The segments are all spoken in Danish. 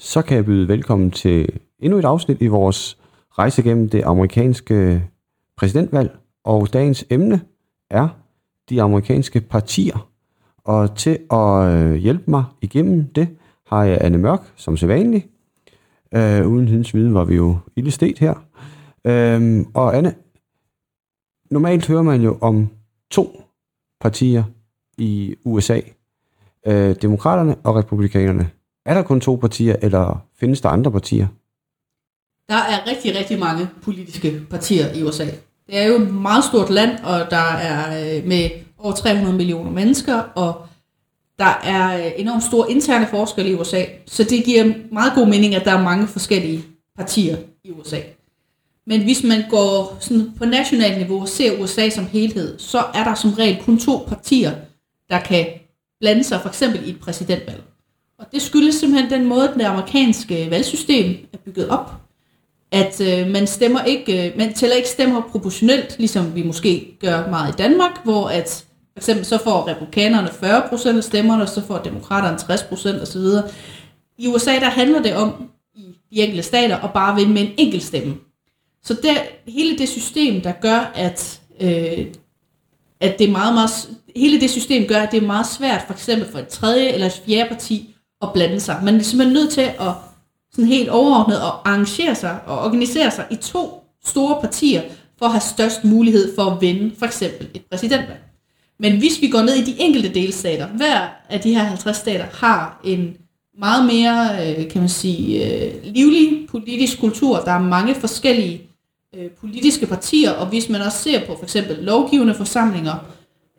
så kan jeg byde velkommen til endnu et afsnit i vores rejse gennem det amerikanske præsidentvalg. Og dagens emne er de amerikanske partier. Og til at øh, hjælpe mig igennem det, har jeg Anne Mørk, som sædvanligt. Øh, uden hendes viden var vi jo ildestet her. Øh, og Anne, normalt hører man jo om to partier i USA. Øh, demokraterne og republikanerne. Er der kun to partier, eller findes der andre partier? Der er rigtig, rigtig mange politiske partier i USA. Det er jo et meget stort land, og der er øh, med over 300 millioner mennesker, og der er øh, enormt store interne forskelle i USA. Så det giver meget god mening, at der er mange forskellige partier i USA. Men hvis man går sådan på nationalt niveau og ser USA som helhed, så er der som regel kun to partier, der kan blande sig for eksempel i et præsidentvalg. Og det skyldes simpelthen den måde, det amerikanske valgsystem er bygget op. At øh, man stemmer ikke, øh, man tæller ikke stemmer proportionelt, ligesom vi måske gør meget i Danmark, hvor at for eksempel så får republikanerne 40% af stemmerne, og så får demokraterne 60% osv. I USA der handler det om i de enkelte stater at bare vinde med en enkelt stemme. Så det, hele det system, der gør, at, øh, at det er meget, meget, hele det system gør, at det er meget svært for eksempel for et tredje eller et fjerde parti at blande sig. Man er simpelthen nødt til at sådan helt overordnet at arrangere sig og organisere sig i to store partier for at have størst mulighed for at vinde for eksempel et præsidentvalg. Men hvis vi går ned i de enkelte delstater, hver af de her 50 stater har en meget mere, øh, kan man sige, øh, livlig politisk kultur. Der er mange forskellige øh, politiske partier, og hvis man også ser på for eksempel lovgivende forsamlinger,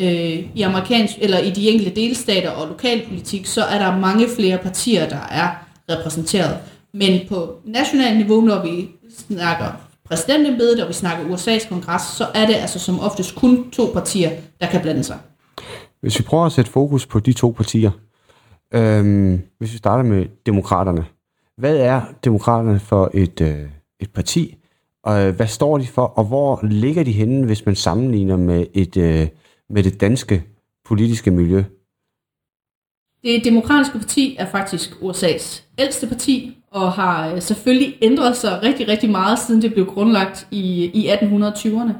øh, i amerikansk eller i de enkelte delstater og lokalpolitik, så er der mange flere partier, der er repræsenteret. Men på national niveau, når vi snakker præsidentembedet, og vi snakker USA's kongres, så er det altså som oftest kun to partier, der kan blande sig. Hvis vi prøver at sætte fokus på de to partier, øhm, hvis vi starter med demokraterne. Hvad er demokraterne for et, øh, et parti, og øh, hvad står de for, og hvor ligger de henne, hvis man sammenligner med et, øh, med det danske politiske miljø? Det demokratiske parti er faktisk USA's ældste parti, og har øh, selvfølgelig ændret sig rigtig, rigtig meget, siden det blev grundlagt i, i 1820'erne.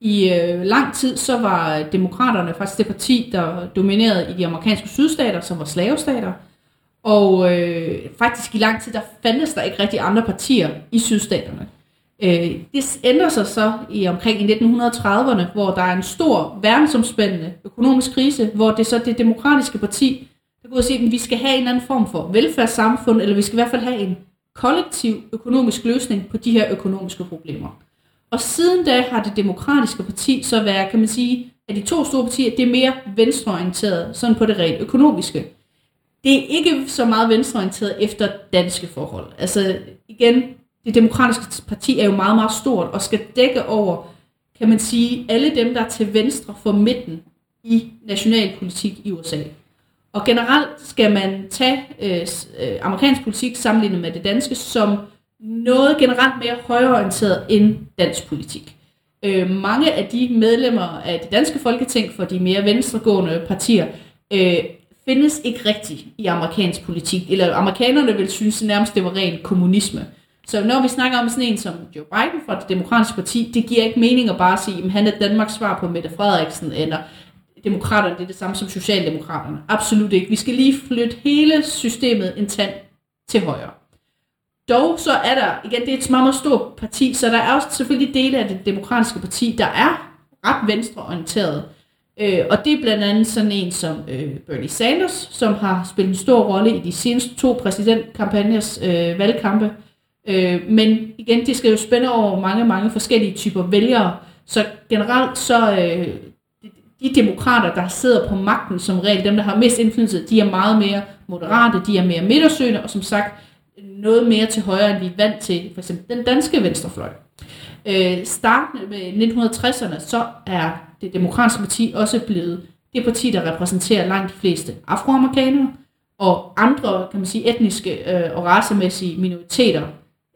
I øh, lang tid så var demokraterne faktisk det parti, der dominerede i de amerikanske sydstater, som var slavestater. Og øh, faktisk i lang tid, der fandtes der ikke rigtig andre partier i sydstaterne. Øh, det ændrer sig så i omkring i 1930'erne, hvor der er en stor verdensomspændende økonomisk krise, hvor det så det demokratiske parti, der går og siger, at vi skal have en anden form for velfærdssamfund, eller vi skal i hvert fald have en kollektiv økonomisk løsning på de her økonomiske problemer. Og siden da har det demokratiske parti så været, kan man sige, at de to store partier, det er mere venstreorienteret, sådan på det rent økonomiske. Det er ikke så meget venstreorienteret efter danske forhold. Altså igen, det demokratiske parti er jo meget, meget stort og skal dække over, kan man sige, alle dem, der er til venstre for midten i nationalpolitik i USA. Og generelt skal man tage øh, øh, amerikansk politik sammenlignet med det danske som noget generelt mere højreorienteret end dansk politik. Øh, mange af de medlemmer af det danske folketing for de mere venstregående partier øh, findes ikke rigtigt i amerikansk politik, eller amerikanerne vil synes nærmest, det var ren kommunisme. Så når vi snakker om sådan en som Joe Biden fra det demokratiske parti, det giver ikke mening at bare sige, at han er Danmarks svar på Mette Frederiksen, eller demokraterne det er det samme som socialdemokraterne. Absolut ikke. Vi skal lige flytte hele systemet en tand til højre. Dog så er der, igen, det er et meget, meget stort parti, så der er også selvfølgelig dele af det demokratiske parti, der er ret venstreorienteret. Øh, og det er blandt andet sådan en som øh, Bernie Sanders, som har spillet en stor rolle i de seneste to præsidentkampagners øh, valgkampe. Øh, men igen, det skal jo spænde over mange, mange forskellige typer vælgere. Så generelt så øh, de demokrater, der sidder på magten som regel, dem der har mest indflydelse, de er meget mere moderate, de er mere midtersøgende, og som sagt noget mere til højre, end vi er vant til for eksempel den danske venstrefløj. Øh, starten med 1960'erne, så er det demokratiske parti også blevet det parti, der repræsenterer langt de fleste afroamerikanere, og andre, kan man sige, etniske øh, og racemæssige minoriteter,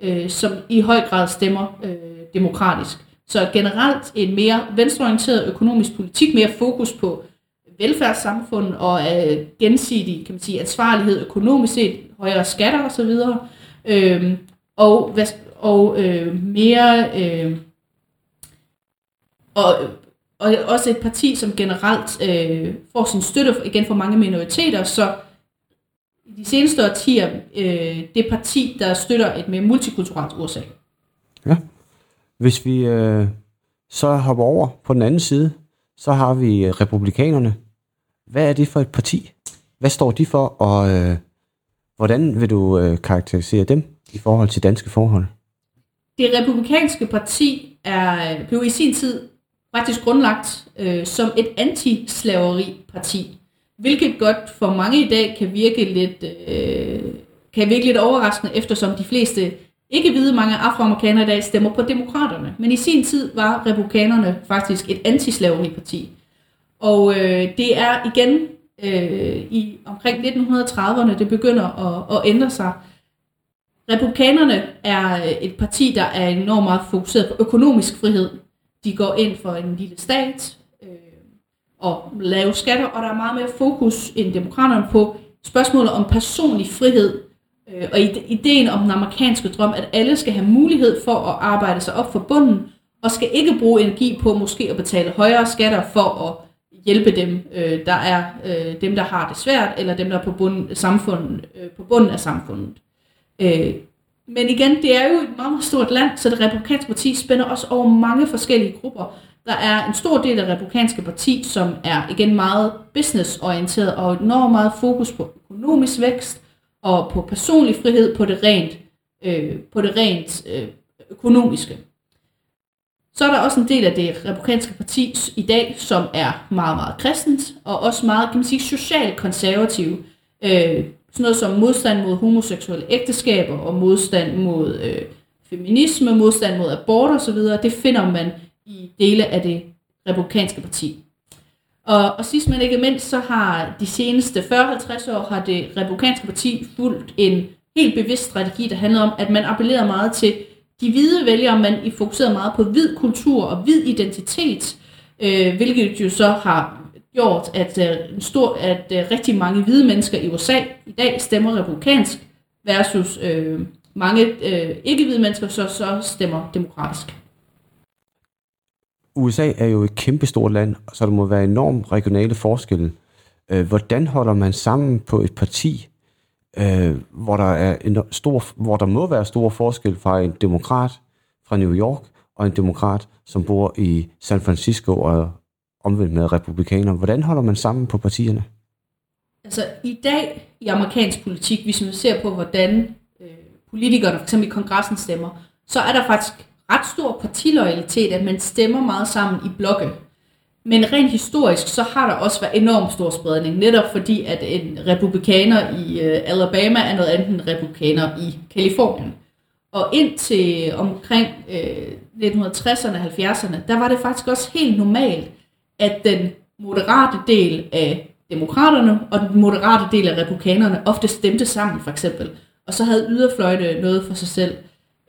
øh, som i høj grad stemmer øh, demokratisk. Så generelt en mere venstreorienteret økonomisk politik, mere fokus på velfærdssamfund og øh, gensidig kan man sige, ansvarlighed økonomisk set, højere skatter osv., øh, og, og øh, mere... Øh, og, og også et parti, som generelt øh, får sin støtte igen fra mange minoriteter, så i de seneste årtier øh, det parti, der støtter et mere multikulturelt USA. Ja. Hvis vi øh, så hopper over på den anden side, så har vi øh, republikanerne. Hvad er det for et parti? Hvad står de for, og øh, hvordan vil du øh, karakterisere dem i forhold til danske forhold? Det republikanske parti er, blev i sin tid faktisk grundlagt øh, som et anti-slaveri-parti, hvilket godt for mange i dag kan virke lidt, øh, kan virke lidt overraskende, eftersom de fleste ikke hvide mange afroamerikanere i dag stemmer på demokraterne. Men i sin tid var republikanerne faktisk et antislaveriparti. Og øh, det er igen øh, i omkring 1930'erne, det begynder at, at ændre sig. Republikanerne er et parti, der er enormt meget fokuseret på økonomisk frihed. De går ind for en lille stat og lave skatter, og der er meget mere fokus end demokraterne på spørgsmålet om personlig frihed. Øh, og ideen om den amerikanske drøm, at alle skal have mulighed for at arbejde sig op for bunden, og skal ikke bruge energi på måske at betale højere skatter for at hjælpe dem, øh, der er øh, dem, der har det svært, eller dem, der er på bunden, samfundet, øh, på bunden af samfundet. Øh, men igen, det er jo et meget, meget stort land, så det republikanske parti spænder også over mange forskellige grupper. Der er en stor del af det republikanske parti, som er igen meget businessorienteret og enormt meget fokus på økonomisk vækst og på personlig frihed på det rent, øh, på det rent øh, økonomiske. Så er der også en del af det republikanske parti i dag, som er meget, meget kristent, og også meget, kan man sige, socialt konservativ. Øh, sådan noget som modstand mod homoseksuelle ægteskaber, og modstand mod øh, feminisme, modstand mod abort osv., det finder man i dele af det republikanske parti. Og, og sidst men ikke mindst, så har de seneste 40-50 år, har det republikanske parti fulgt en helt bevidst strategi, der handler om, at man appellerer meget til de hvide vælgere, man i fokuserer meget på hvid kultur og hvid identitet, øh, hvilket jo så har gjort, at, øh, en stor, at øh, rigtig mange hvide mennesker i USA i dag stemmer republikansk, versus øh, mange øh, ikke-hvide mennesker så, så stemmer demokratisk. USA er jo et kæmpestort land, så der må være enormt regionale forskelle. Øh, hvordan holder man sammen på et parti, øh, hvor, der er en stor, hvor der må være stor forskel fra en demokrat fra New York og en demokrat, som bor i San Francisco og omvendt med republikaner. Hvordan holder man sammen på partierne? Altså i dag i amerikansk politik, hvis man ser på, hvordan øh, politikerne, f.eks. i kongressen stemmer, så er der faktisk ret stor partiloyalitet, at man stemmer meget sammen i blokke. Men rent historisk, så har der også været enormt stor spredning, netop fordi, at en republikaner i øh, Alabama er noget andet end en republikaner i Kalifornien. Og indtil omkring øh, 1960'erne og 70'erne, der var det faktisk også helt normalt, at den moderate del af demokraterne og den moderate del af republikanerne ofte stemte sammen, for eksempel. Og så havde yderfløjte noget for sig selv.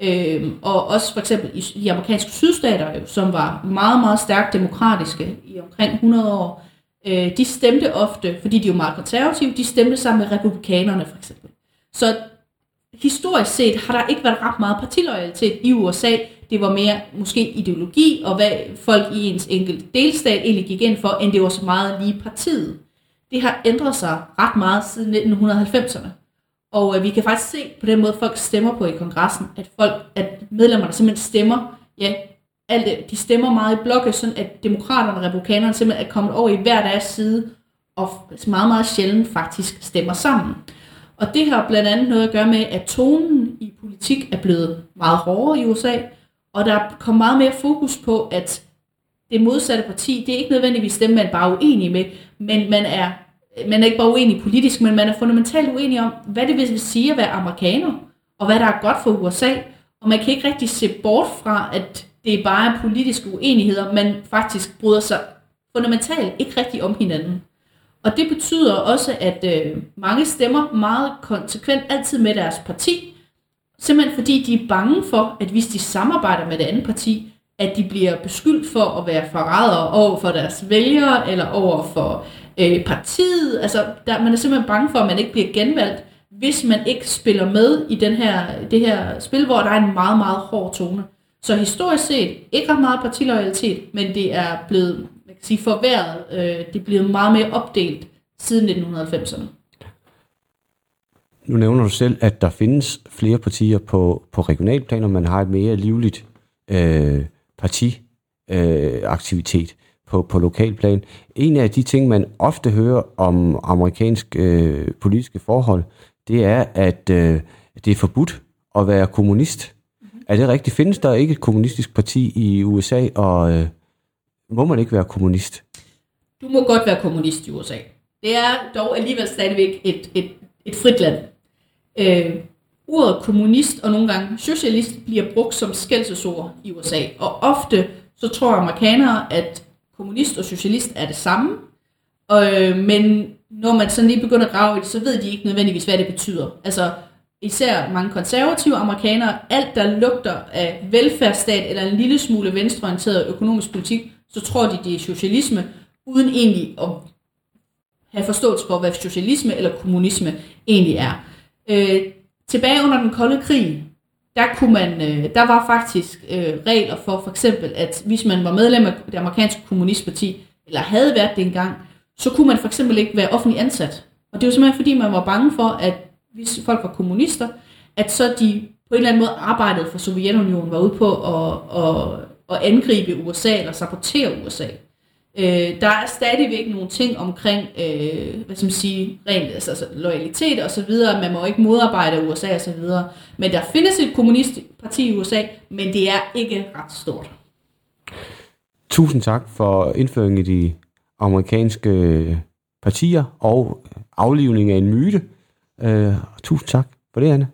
Øh, og også for eksempel i de amerikanske sydstater, jo, som var meget, meget stærkt demokratiske i omkring 100 år, øh, de stemte ofte, fordi de var meget konservative, de stemte sammen med republikanerne for eksempel. Så historisk set har der ikke været ret meget partiloyalitet i USA. Det var mere måske ideologi, og hvad folk i ens enkelte delstat egentlig gik ind for, end det var så meget lige partiet. Det har ændret sig ret meget siden 1990'erne. Og øh, vi kan faktisk se på den måde, folk stemmer på i kongressen, at folk, at medlemmerne simpelthen stemmer, ja, alt det, de stemmer meget i blokke, sådan at demokraterne og republikanerne simpelthen er kommet over i hver deres side, og meget, meget sjældent faktisk stemmer sammen. Og det har blandt andet noget at gøre med, at tonen i politik er blevet meget hårdere i USA, og der er kommet meget mere fokus på, at det modsatte parti, det er ikke nødvendigvis dem, man bare er uenig med, men man er man er ikke bare uenig politisk, men man er fundamentalt uenig om, hvad det vil sige at være amerikaner, og hvad der er godt for USA. Og man kan ikke rigtig se bort fra, at det er bare politiske uenigheder, man faktisk bryder sig fundamentalt ikke rigtig om hinanden. Og det betyder også, at øh, mange stemmer meget konsekvent altid med deres parti, simpelthen fordi de er bange for, at hvis de samarbejder med det andet parti, at de bliver beskyldt for at være forrædere over for deres vælgere, eller over for øh, partiet. Altså, der, man er simpelthen bange for, at man ikke bliver genvalgt, hvis man ikke spiller med i den her, det her spil, hvor der er en meget, meget hård tone. Så historisk set, ikke ret meget partiloyalitet, men det er blevet man kan sige, forværret. Øh, det er blevet meget mere opdelt siden 1990'erne. Nu nævner du selv, at der findes flere partier på, på regionalplaner. man har et mere livligt øh, partiaktivitet øh, på, på lokalplan. En af de ting, man ofte hører om amerikansk øh, politiske forhold, det er, at øh, det er forbudt at være kommunist. Mm-hmm. Er det rigtigt? Findes der ikke et kommunistisk parti i USA, og øh, må man ikke være kommunist? Du må godt være kommunist i USA. Det er dog alligevel stadigvæk et, et, et frit land. Øh, ordet kommunist og nogle gange socialist bliver brugt som skældsord i USA, og ofte så tror amerikanere, at kommunist og socialist er det samme, øh, men når man sådan lige begynder at grave i det, så ved de ikke nødvendigvis, hvad det betyder. Altså, især mange konservative amerikanere, alt der lugter af velfærdsstat eller en lille smule venstreorienteret økonomisk politik, så tror de, det er socialisme, uden egentlig at have forståelse for, hvad socialisme eller kommunisme egentlig er. Øh, tilbage under den kolde krig, der, kunne man, øh, der var faktisk øh, regler for for eksempel, at hvis man var medlem af det amerikanske kommunistparti, eller havde været det engang, så kunne man for eksempel ikke være offentlig ansat. Og det var simpelthen fordi, man var bange for, at hvis folk var kommunister, at så de på en eller anden måde arbejdede for Sovjetunionen, var ude på at, at, at angribe USA eller sabotere USA. Øh, der er stadigvæk nogle ting omkring, øh, hvad skal man sige, rent altså, altså, loyalitet og så videre. Man må ikke modarbejde USA og så videre. Men der findes et kommunistparti i USA, men det er ikke ret stort. Tusind tak for indføringen i de amerikanske øh, partier og aflivning af en myte. Øh, tusind tak for det, Anne.